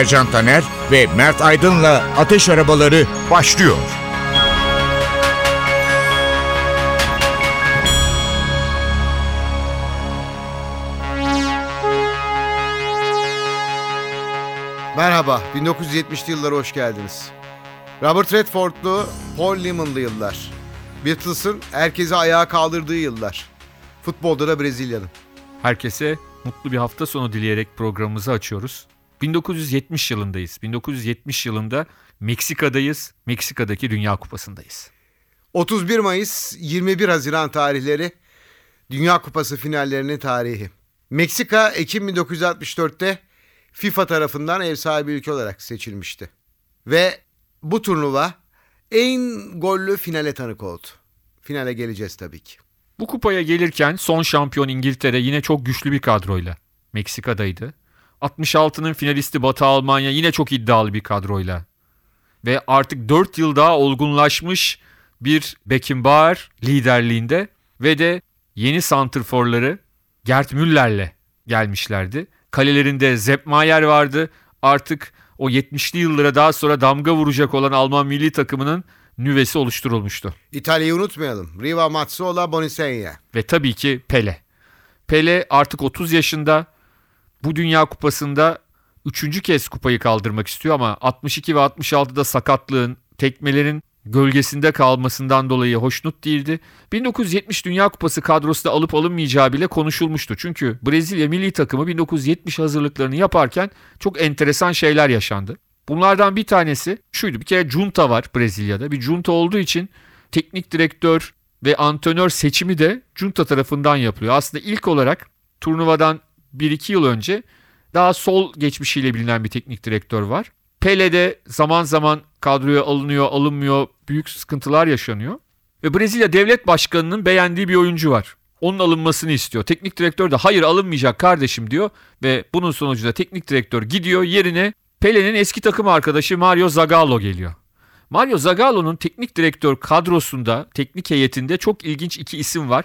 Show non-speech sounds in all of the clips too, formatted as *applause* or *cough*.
Ercan Taner ve Mert Aydın'la Ateş Arabaları başlıyor. Merhaba, 1970'li yıllara hoş geldiniz. Robert Redford'lu, Paul Newman'lı yıllar. Beatles'ın herkesi ayağa kaldırdığı yıllar. Futbolda da Brezilya'nın. Herkese mutlu bir hafta sonu dileyerek programımızı açıyoruz. 1970 yılındayız. 1970 yılında Meksika'dayız. Meksika'daki Dünya Kupası'ndayız. 31 Mayıs, 21 Haziran tarihleri Dünya Kupası finallerinin tarihi. Meksika Ekim 1964'te FIFA tarafından ev sahibi ülke olarak seçilmişti. Ve bu turnuva en gollü finale tanık oldu. Finale geleceğiz tabii ki. Bu kupaya gelirken son şampiyon İngiltere yine çok güçlü bir kadroyla Meksika'daydı. 66'nın finalisti Batı Almanya yine çok iddialı bir kadroyla. Ve artık 4 yıl daha olgunlaşmış bir Beckenbauer liderliğinde ve de yeni santrforları Gerd Müller'le gelmişlerdi. Kalelerinde Sepp Maier vardı. Artık o 70'li yıllara daha sonra damga vuracak olan Alman milli takımının nüvesi oluşturulmuştu. İtalya'yı unutmayalım. Riva Mazzola Bonisegna. Ve tabii ki Pele. Pele artık 30 yaşında bu Dünya Kupası'nda üçüncü kez kupayı kaldırmak istiyor ama 62 ve 66'da sakatlığın, tekmelerin gölgesinde kalmasından dolayı hoşnut değildi. 1970 Dünya Kupası kadrosu da alıp alınmayacağı bile konuşulmuştu. Çünkü Brezilya milli takımı 1970 hazırlıklarını yaparken çok enteresan şeyler yaşandı. Bunlardan bir tanesi şuydu. Bir kere junta var Brezilya'da. Bir junta olduğu için teknik direktör ve antrenör seçimi de junta tarafından yapılıyor. Aslında ilk olarak turnuvadan 1-2 yıl önce daha sol geçmişiyle bilinen bir teknik direktör var. Pele de zaman zaman kadroya alınıyor, alınmıyor, büyük sıkıntılar yaşanıyor. Ve Brezilya devlet başkanının beğendiği bir oyuncu var. Onun alınmasını istiyor. Teknik direktör de hayır alınmayacak kardeşim diyor ve bunun sonucunda teknik direktör gidiyor yerine Pele'nin eski takım arkadaşı Mario Zagallo geliyor. Mario Zagallo'nun teknik direktör kadrosunda, teknik heyetinde çok ilginç iki isim var.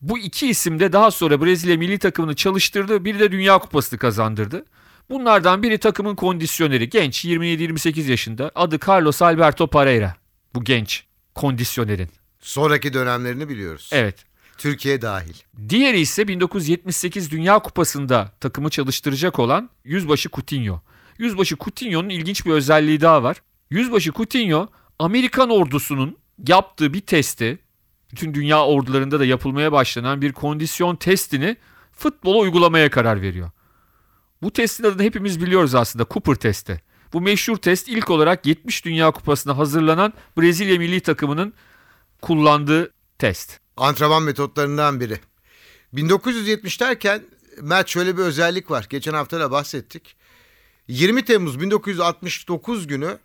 Bu iki isim de daha sonra Brezilya milli takımını çalıştırdı. Biri de Dünya Kupası'nı kazandırdı. Bunlardan biri takımın kondisyoneri. Genç 27-28 yaşında. Adı Carlos Alberto Pereira. Bu genç kondisyonerin. Sonraki dönemlerini biliyoruz. Evet. Türkiye dahil. Diğeri ise 1978 Dünya Kupası'nda takımı çalıştıracak olan Yüzbaşı Coutinho. Yüzbaşı Coutinho'nun ilginç bir özelliği daha var. Yüzbaşı Coutinho Amerikan ordusunun yaptığı bir testi, bütün dünya ordularında da yapılmaya başlanan bir kondisyon testini futbola uygulamaya karar veriyor. Bu testin adını hepimiz biliyoruz aslında Cooper testi. Bu meşhur test ilk olarak 70 Dünya Kupası'na hazırlanan Brezilya milli takımının kullandığı test. Antrenman metotlarından biri. 1970 derken Mert şöyle bir özellik var. Geçen hafta da bahsettik. 20 Temmuz 1969 günü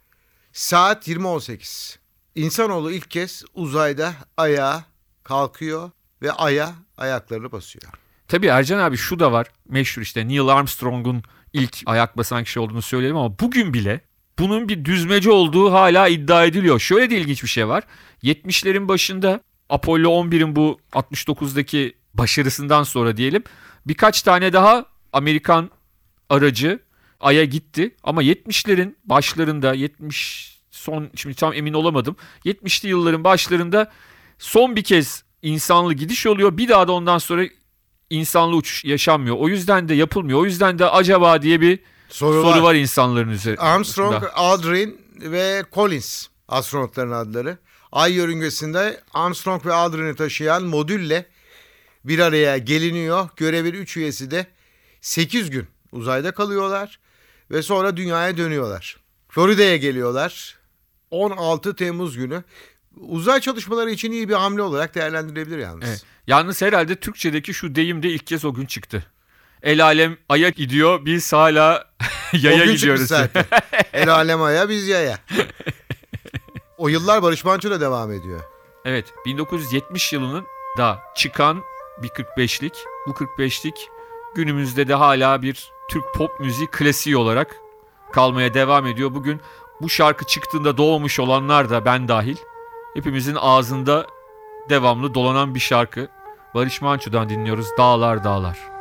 saat 20.18. İnsanoğlu ilk kez uzayda ayağa kalkıyor ve aya ayaklarını basıyor. Tabii Ercan abi şu da var. Meşhur işte Neil Armstrong'un ilk ayak basan kişi olduğunu söyleyelim ama bugün bile bunun bir düzmece olduğu hala iddia ediliyor. Şöyle de ilginç bir şey var. 70'lerin başında Apollo 11'in bu 69'daki başarısından sonra diyelim birkaç tane daha Amerikan aracı Ay'a gitti ama 70'lerin başlarında 70 son şimdi tam emin olamadım. 70'li yılların başlarında son bir kez insanlı gidiş oluyor. Bir daha da ondan sonra insanlı uçuş yaşanmıyor. O yüzden de yapılmıyor. O yüzden de acaba diye bir soru, soru var. var insanların üzerinde. Armstrong, Aldrin ve Collins astronotların adları. Ay yörüngesinde Armstrong ve Aldrin'i taşıyan modülle bir araya geliniyor. Görevin 3 üyesi de 8 gün uzayda kalıyorlar ve sonra dünyaya dönüyorlar. Florida'ya geliyorlar. 16 Temmuz günü uzay çalışmaları için iyi bir hamle olarak değerlendirebilir yalnız. Evet. Yalnız herhalde Türkçedeki şu deyim de ilk kez o gün çıktı. El alem ayak gidiyor biz hala *laughs* Yaya o gün gidiyoruz. zaten. *laughs* El alem aya biz yaya. O yıllar Barış Manço'da devam ediyor. Evet 1970 yılının da çıkan bir 45'lik. Bu 45'lik günümüzde de hala bir Türk pop müziği klasiği olarak kalmaya devam ediyor. Bugün bu şarkı çıktığında doğmuş olanlar da ben dahil hepimizin ağzında devamlı dolanan bir şarkı. Barış Manço'dan dinliyoruz Dağlar Dağlar.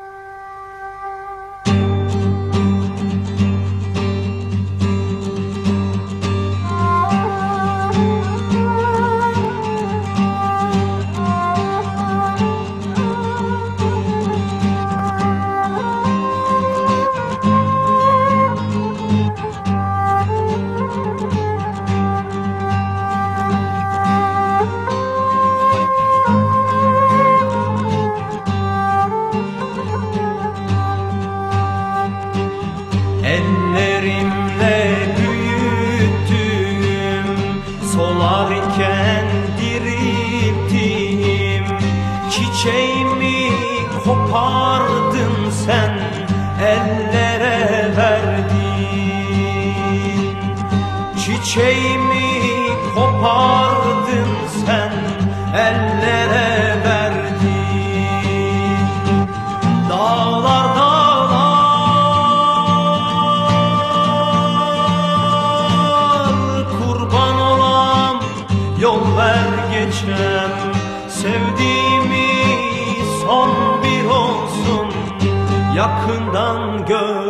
Yakından gören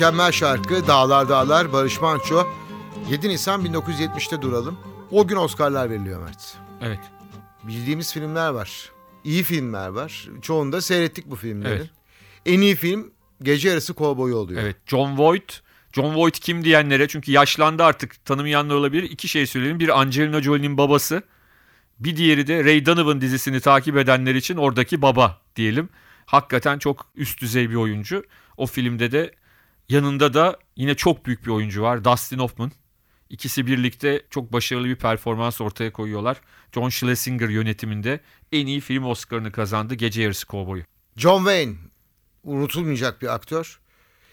mükemmel şarkı Dağlar Dağlar Barış Manço. 7 Nisan 1970'te duralım. O gün Oscar'lar veriliyor Mert. Evet. Bildiğimiz filmler var. İyi filmler var. Çoğunu da seyrettik bu filmleri. Evet. En iyi film Gece Yarısı Kovboyu oluyor. Evet John Voight. John Voight kim diyenlere çünkü yaşlandı artık tanımayanlar olabilir. İki şey söyleyelim. Bir Angelina Jolie'nin babası. Bir diğeri de Ray Donovan dizisini takip edenler için oradaki baba diyelim. Hakikaten çok üst düzey bir oyuncu. O filmde de yanında da yine çok büyük bir oyuncu var. Dustin Hoffman. İkisi birlikte çok başarılı bir performans ortaya koyuyorlar. John Schlesinger yönetiminde en iyi film Oscar'ını kazandı Gece Yarısı Kovboyu. John Wayne unutulmayacak bir aktör.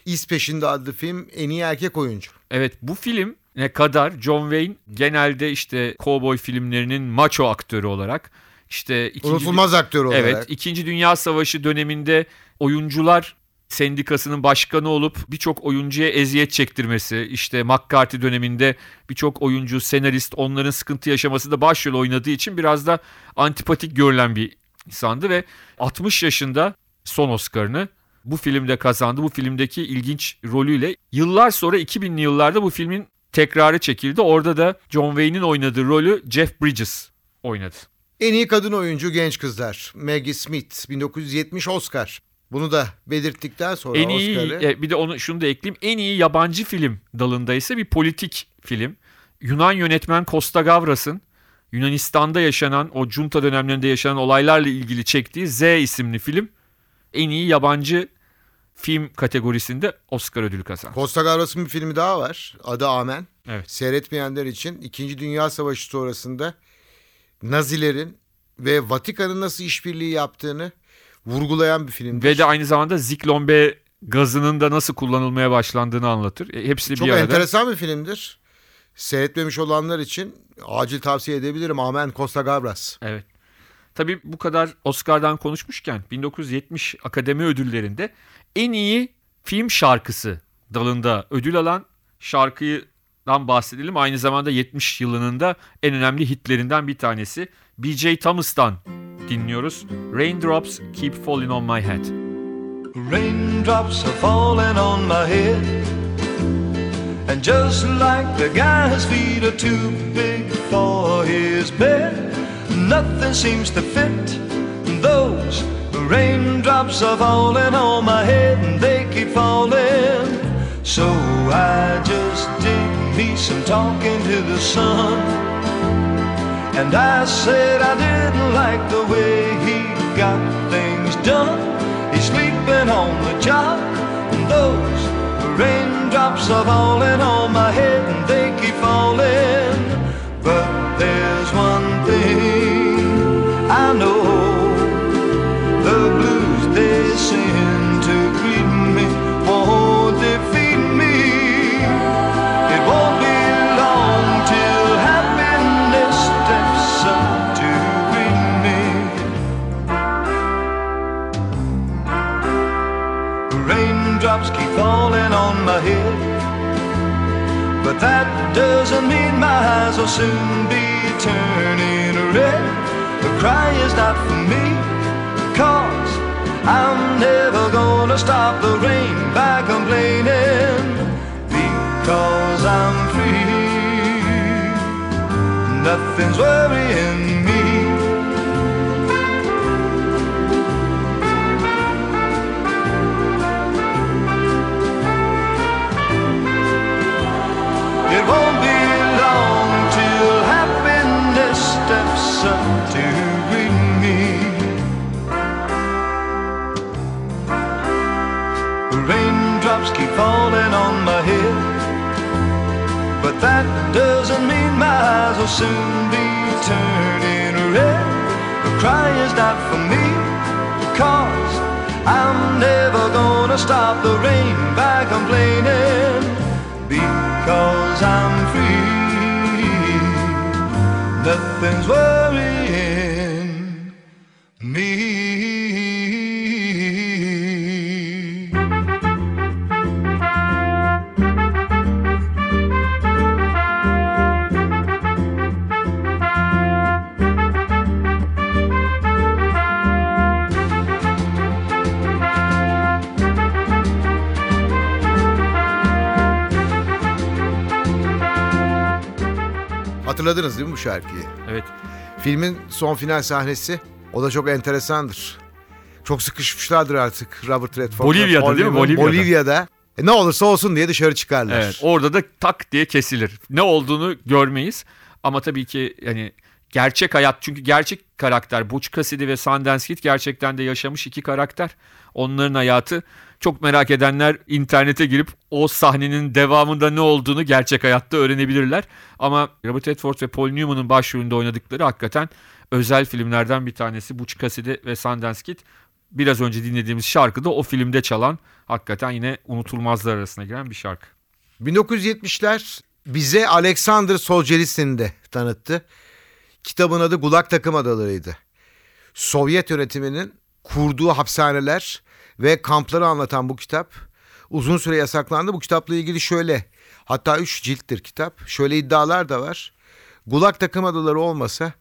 İz Peşinde adlı film en iyi erkek oyuncu. Evet bu film ne kadar John Wayne genelde işte kovboy filmlerinin macho aktörü olarak işte ikinci Unutulmaz aktör olarak. Evet, İkinci Dünya Savaşı döneminde oyuncular sendikasının başkanı olup birçok oyuncuya eziyet çektirmesi, işte McCarthy döneminde birçok oyuncu, senarist onların sıkıntı yaşaması da başrol oynadığı için biraz da antipatik görülen bir insandı ve 60 yaşında son Oscar'ını bu filmde kazandı. Bu filmdeki ilginç rolüyle yıllar sonra 2000'li yıllarda bu filmin tekrarı çekildi. Orada da John Wayne'in oynadığı rolü Jeff Bridges oynadı. En iyi kadın oyuncu genç kızlar. Maggie Smith 1970 Oscar. Bunu da belirttikten sonra En iyi Oscar'ı e, bir de onu şunu da ekleyeyim. En iyi yabancı film dalında ise bir politik film. Yunan yönetmen Costa Gavras'ın Yunanistan'da yaşanan o junta dönemlerinde yaşanan olaylarla ilgili çektiği Z isimli film en iyi yabancı film kategorisinde Oscar ödülü kazandı. Costa Gavras'ın bir filmi daha var. Adı Amen. Evet. Seyretmeyenler için 2. Dünya Savaşı sonrasında Nazilerin ve Vatikan'ın nasıl işbirliği yaptığını vurgulayan bir filmdir. Ve de aynı zamanda Ziklon B gazının da nasıl kullanılmaya başlandığını anlatır. E, hepsi Çok bir arada. enteresan bir filmdir. Seyretmemiş olanlar için acil tavsiye edebilirim. Amen Costa Gavras. Evet. Tabii bu kadar Oscar'dan konuşmuşken 1970 Akademi Ödülleri'nde en iyi film şarkısı dalında ödül alan şarkıdan bahsedelim. Aynı zamanda 70 yılının da en önemli hitlerinden bir tanesi. B.J. Thomas'tan dinliyoruz. Raindrops Keep Falling On My Head. Raindrops are falling on my head. And just like the guy guy's feet are too big for his bed, nothing seems to fit. Those raindrops are falling on my head and they keep falling. So I just did me some talking to the sun. And I said I didn't like the way he got things done. He's sleeping on the job, and those raindrops are falling on my head, and they keep falling. But there's my head, but that doesn't mean my eyes will soon be turning red. The cry is not for me, cause I'm never gonna stop the rain by complaining because I'm free. Nothing's worrying me. Soon be turning red. The cry is not for me, cause I'm never gonna stop the rain by complaining because I'm free. Nothing's worrying Hatırladınız değil mi bu şarkıyı? Evet. Filmin son final sahnesi o da çok enteresandır. Çok sıkışmışlardır artık Robert Redford. Bolivya'da Paul değil mi? Bolivya'da. Bolivya'da. E, ne olursa olsun diye dışarı çıkarlar. Evet, orada da tak diye kesilir. Ne olduğunu görmeyiz. Ama tabii ki yani gerçek hayat çünkü gerçek karakter Butch Cassidy ve Sundance Kid gerçekten de yaşamış iki karakter. Onların hayatı çok merak edenler internete girip o sahnenin devamında ne olduğunu gerçek hayatta öğrenebilirler. Ama Robert Redford ve Paul Newman'ın başrolünde oynadıkları hakikaten özel filmlerden bir tanesi Butch Cassidy ve Sundance Kid. Biraz önce dinlediğimiz şarkı da o filmde çalan hakikaten yine unutulmazlar arasına giren bir şarkı. 1970'ler bize Alexander Solzhenitsyn'i de tanıttı. Kitabın adı Gulag Takım Adaları'ydı. Sovyet yönetiminin kurduğu hapishaneler ve kampları anlatan bu kitap uzun süre yasaklandı. Bu kitapla ilgili şöyle hatta 3 cilttir kitap. Şöyle iddialar da var. Gulag takım adaları olmasa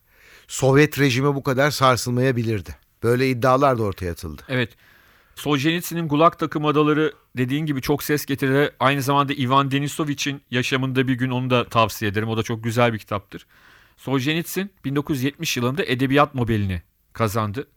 Sovyet rejimi bu kadar sarsılmayabilirdi. Böyle iddialar da ortaya atıldı. Evet. Solzhenitsyn'in Gulag takım adaları dediğin gibi çok ses getirdi. Aynı zamanda Ivan Denisovic'in yaşamında bir gün onu da tavsiye ederim. O da çok güzel bir kitaptır. Solzhenitsyn 1970 yılında Edebiyat Nobel'ini kazandı.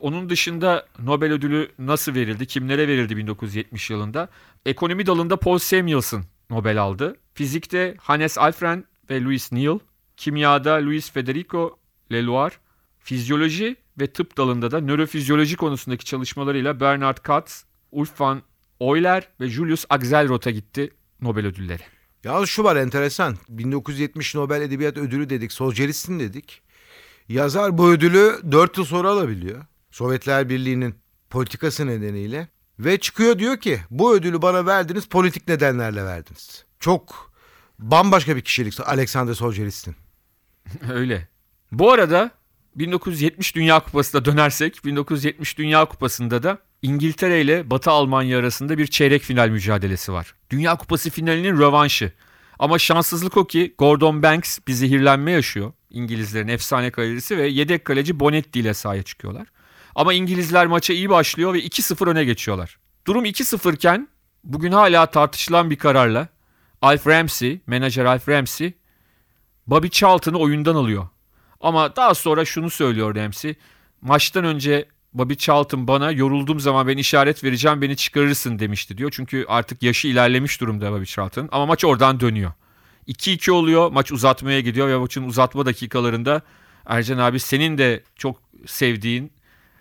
Onun dışında Nobel ödülü nasıl verildi, kimlere verildi 1970 yılında? Ekonomi dalında Paul Samuelson Nobel aldı. Fizikte Hannes Alfren ve Louis Neal. Kimyada Luis Federico Leloir. Fizyoloji ve tıp dalında da nörofizyoloji konusundaki çalışmalarıyla Bernard Katz, Ulf van Euler ve Julius Axelrod'a gitti Nobel ödülleri. Yalnız şu var enteresan. 1970 Nobel Edebiyat Ödülü dedik. Solzhenitsyn dedik. Yazar bu ödülü 4 yıl sonra alabiliyor. Sovyetler Birliği'nin politikası nedeniyle. Ve çıkıyor diyor ki bu ödülü bana verdiniz politik nedenlerle verdiniz. Çok bambaşka bir kişilik Alexander Solzhenitsyn. *laughs* Öyle. Bu arada 1970 Dünya Kupası'na dönersek 1970 Dünya Kupası'nda da İngiltere ile Batı Almanya arasında bir çeyrek final mücadelesi var. Dünya Kupası finalinin rövanşı. Ama şanssızlık o ki Gordon Banks bir zehirlenme yaşıyor. İngilizlerin efsane kalecisi ve yedek kaleci Bonetti ile sahaya çıkıyorlar. Ama İngilizler maça iyi başlıyor ve 2-0 öne geçiyorlar. Durum 2-0 iken bugün hala tartışılan bir kararla Alf Ramsey, menajer Alf Ramsey Bobby Charlton'ı oyundan alıyor. Ama daha sonra şunu söylüyor Ramsey. Maçtan önce Bobby Charlton bana yorulduğum zaman ben işaret vereceğim beni çıkarırsın demişti diyor. Çünkü artık yaşı ilerlemiş durumda Bobby Charlton. Ama maç oradan dönüyor. 2-2 oluyor maç uzatmaya gidiyor ve maçın uzatma dakikalarında Ercan abi senin de çok sevdiğin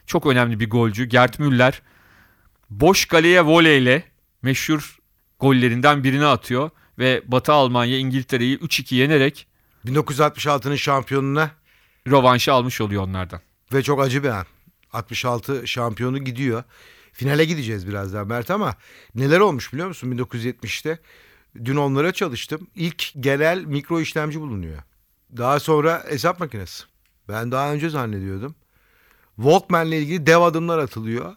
çok önemli bir golcü Gert Müller boş kaleye voleyle meşhur gollerinden birini atıyor ve Batı Almanya İngiltere'yi 3-2 yenerek 1966'nın şampiyonuna rövanşı almış oluyor onlardan. ve çok acı bir an. 66 şampiyonu gidiyor. Finale gideceğiz birazdan Mert ama neler olmuş biliyor musun 1970'te? Dün onlara çalıştım. İlk genel mikro işlemci bulunuyor. Daha sonra hesap makinesi. Ben daha önce zannediyordum. Walkman'le ilgili dev adımlar atılıyor.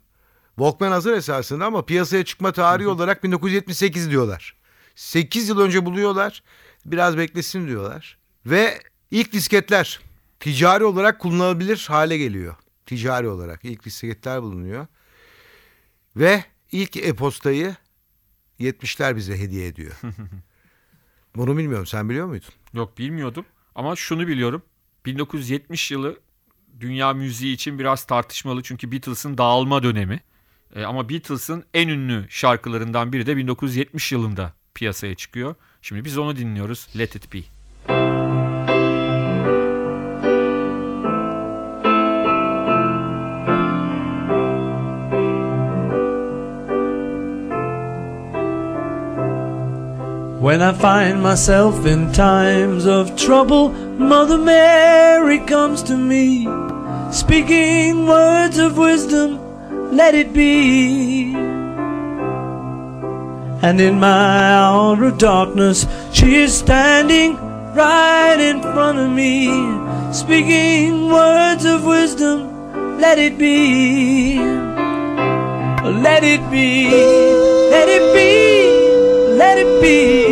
Walkman hazır esasında ama piyasaya çıkma tarihi olarak 1978 diyorlar. 8 yıl önce buluyorlar. Biraz beklesin diyorlar. Ve ilk disketler ticari olarak kullanılabilir hale geliyor. Ticari olarak ilk disketler bulunuyor. Ve ilk e-postayı 70'ler bize hediye ediyor. *laughs* Bunu bilmiyorum. Sen biliyor muydun? Yok bilmiyordum ama şunu biliyorum. 1970 yılı dünya müziği için biraz tartışmalı çünkü Beatles'ın dağılma dönemi. E, ama Beatles'ın en ünlü şarkılarından biri de 1970 yılında piyasaya çıkıyor. Şimdi biz onu dinliyoruz. Let It Be. When I find myself in times of trouble, Mother Mary comes to me, speaking words of wisdom, let it be. And in my hour of darkness, she is standing right in front of me, speaking words of wisdom, let it be. Let it be, let it be, let it be,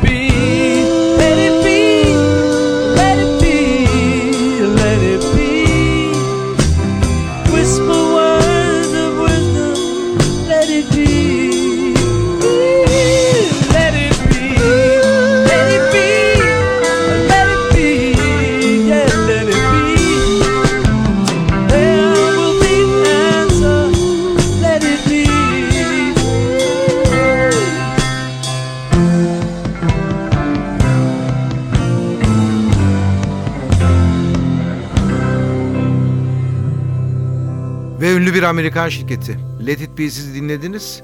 Amerikan şirketi. Let It Be siz dinlediniz.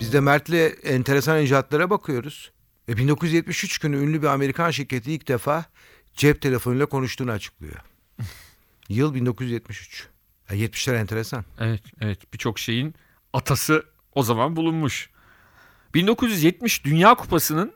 Biz de Mert'le enteresan icatlara bakıyoruz. Ve 1973 günü ünlü bir Amerikan şirketi ilk defa cep telefonuyla konuştuğunu açıklıyor. *laughs* Yıl 1973. Ya 70'ler enteresan. Evet, evet. Birçok şeyin atası o zaman bulunmuş. 1970 Dünya Kupası'nın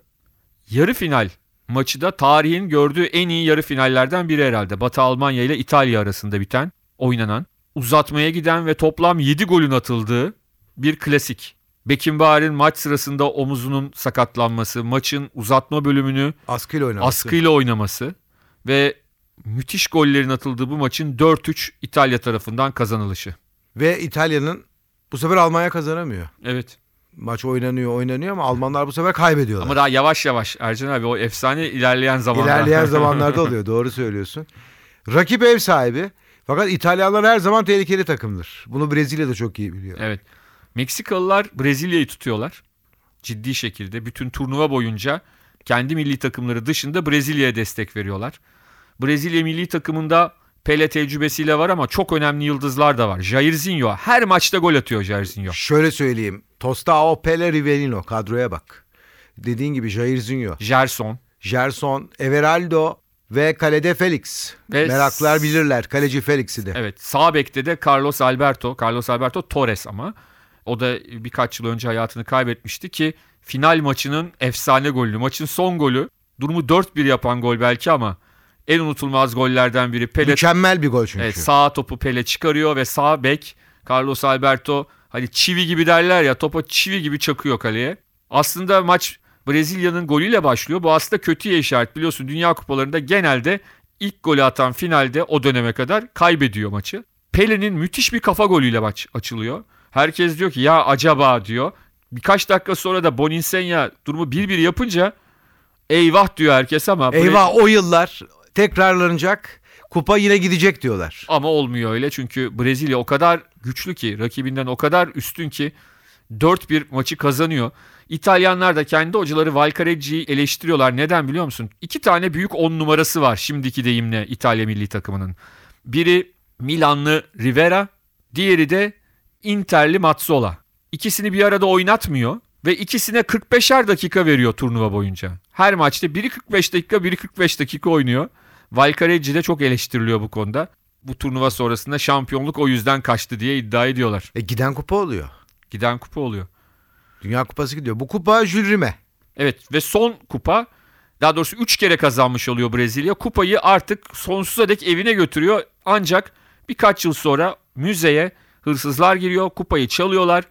yarı final maçı da tarihin gördüğü en iyi yarı finallerden biri herhalde. Batı Almanya ile İtalya arasında biten, oynanan, uzatmaya giden ve toplam 7 golün atıldığı bir klasik. Beckenbauer'in maç sırasında omuzunun sakatlanması, maçın uzatma bölümünü Askıyla oynaması. askıyla oynaması ve müthiş gollerin atıldığı bu maçın 4-3 İtalya tarafından kazanılışı. Ve İtalya'nın bu sefer Almanya kazanamıyor. Evet. Maç oynanıyor oynanıyor ama Almanlar bu sefer kaybediyorlar. Ama daha yavaş yavaş Ercan abi o efsane ilerleyen zamanlar. İlerleyen *laughs* zamanlarda oluyor. Doğru söylüyorsun. Rakip ev sahibi. Fakat İtalyanlar her zaman tehlikeli takımdır. Bunu Brezilya da çok iyi biliyor. evet. Meksikalılar Brezilya'yı tutuyorlar. Ciddi şekilde bütün turnuva boyunca kendi milli takımları dışında Brezilya'ya destek veriyorlar. Brezilya milli takımında Pele tecrübesiyle var ama çok önemli yıldızlar da var. Jairzinho her maçta gol atıyor Jairzinho. Şöyle söyleyeyim. Tostao Pele Rivelino kadroya bak. Dediğin gibi Jairzinho, Gerson. Gerson, Everaldo ve kalede Felix. Ve Meraklılar s- bilirler. Kaleci Felix'i de. Evet sağ bekte de Carlos Alberto. Carlos Alberto Torres ama. O da birkaç yıl önce hayatını kaybetmişti ki final maçının efsane golü. Maçın son golü. Durumu 4-1 yapan gol belki ama en unutulmaz gollerden biri. Pele Mükemmel bir gol çünkü. evet, sağ topu Pele çıkarıyor ve sağ bek Carlos Alberto hani çivi gibi derler ya topa çivi gibi çakıyor kaleye. Aslında maç Brezilya'nın golüyle başlıyor. Bu aslında kötüye işaret biliyorsun. Dünya kupalarında genelde ilk golü atan finalde o döneme kadar kaybediyor maçı. Pele'nin müthiş bir kafa golüyle maç açılıyor. Herkes diyor ki ya acaba diyor. Birkaç dakika sonra da Boninsenya durumu 1-1 yapınca eyvah diyor herkes ama Eyvah o yıllar tekrarlanacak. Kupa yine gidecek diyorlar. Ama olmuyor öyle çünkü Brezilya o kadar güçlü ki rakibinden o kadar üstün ki 4-1 maçı kazanıyor. İtalyanlar da kendi hocaları Valcareggi'yi eleştiriyorlar. Neden biliyor musun? İki tane büyük 10 numarası var şimdiki deyimle İtalya milli takımının. Biri Milanlı Rivera, diğeri de Interli Mazzola. İkisini bir arada oynatmıyor ve ikisine 45'er dakika veriyor turnuva boyunca. Her maçta biri 45 dakika, biri 45 dakika oynuyor. Valcareggi de çok eleştiriliyor bu konuda. Bu turnuva sonrasında şampiyonluk o yüzden kaçtı diye iddia ediyorlar. E giden kupa oluyor. Giden kupa oluyor. Dünya Kupası gidiyor. Bu kupa Jules Rimet. Evet ve son kupa daha doğrusu 3 kere kazanmış oluyor Brezilya. Kupayı artık sonsuza dek evine götürüyor. Ancak birkaç yıl sonra müzeye hırsızlar giriyor. Kupayı çalıyorlar.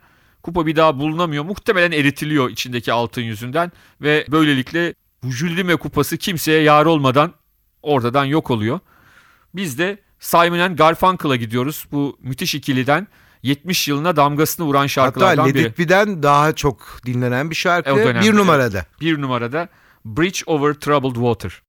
Kupa bir daha bulunamıyor. Muhtemelen eritiliyor içindeki altın yüzünden. Ve böylelikle Rimet kupası kimseye yar olmadan ortadan yok oluyor. Biz de Simon Garfunkel'a gidiyoruz. Bu müthiş ikiliden 70 yılına damgasını vuran Hatta şarkılardan biri. Ledikbi'den daha çok dinlenen bir şarkı. E, bir numarada. Bir numarada Bridge Over Troubled Water.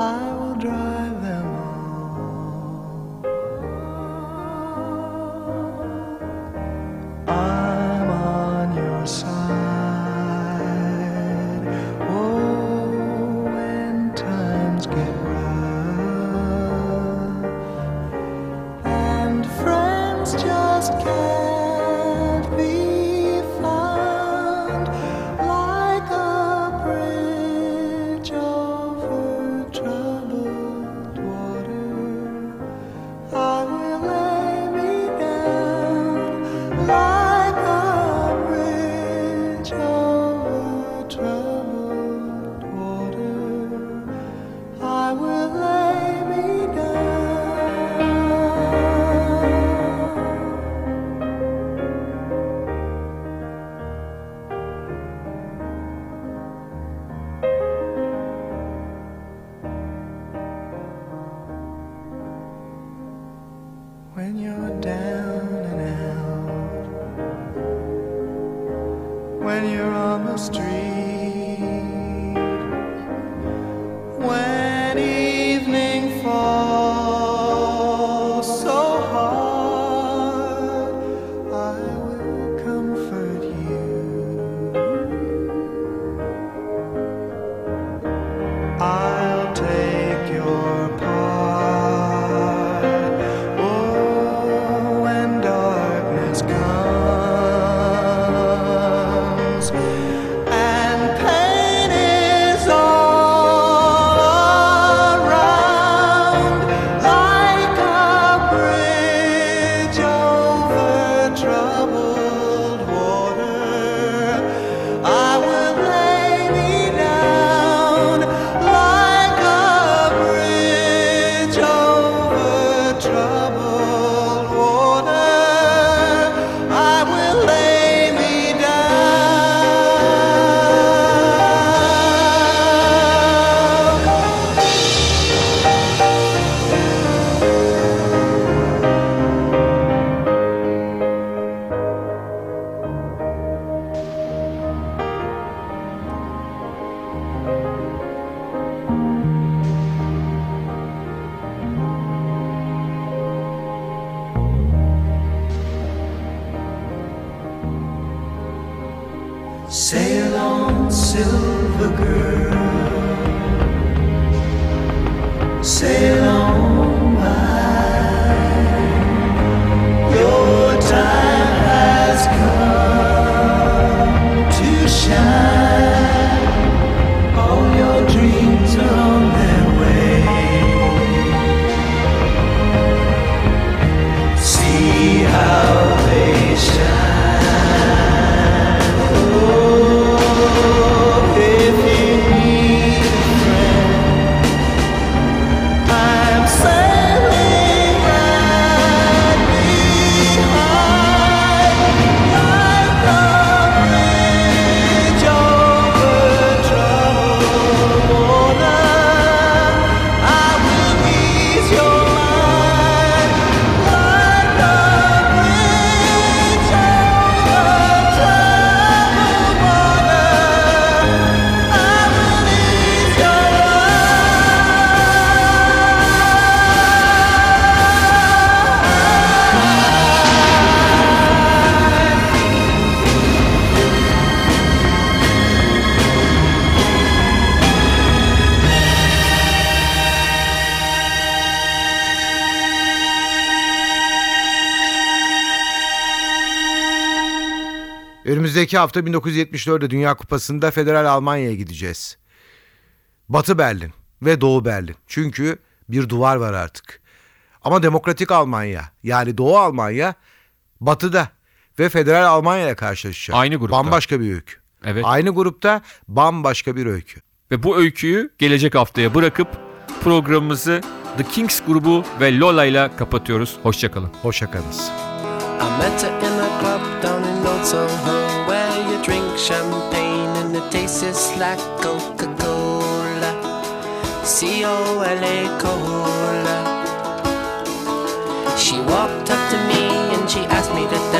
I will When you're down and out, when you're on the street, Önümüzdeki hafta 1974'te Dünya Kupası'nda Federal Almanya'ya gideceğiz. Batı Berlin ve Doğu Berlin. Çünkü bir duvar var artık. Ama Demokratik Almanya yani Doğu Almanya batıda ve Federal Almanya ile karşılaşacak. Aynı grupta. Bambaşka bir öykü. Evet. Aynı grupta bambaşka bir öykü. Ve bu öyküyü gelecek haftaya bırakıp programımızı The Kings grubu ve Lola ile kapatıyoruz. Hoşçakalın. Hoşçakalınız. I met her in a club down in Old Soho champagne and it tastes just like Coca-Cola. C-O-L-A Cola. She walked up to me and she asked me to dance.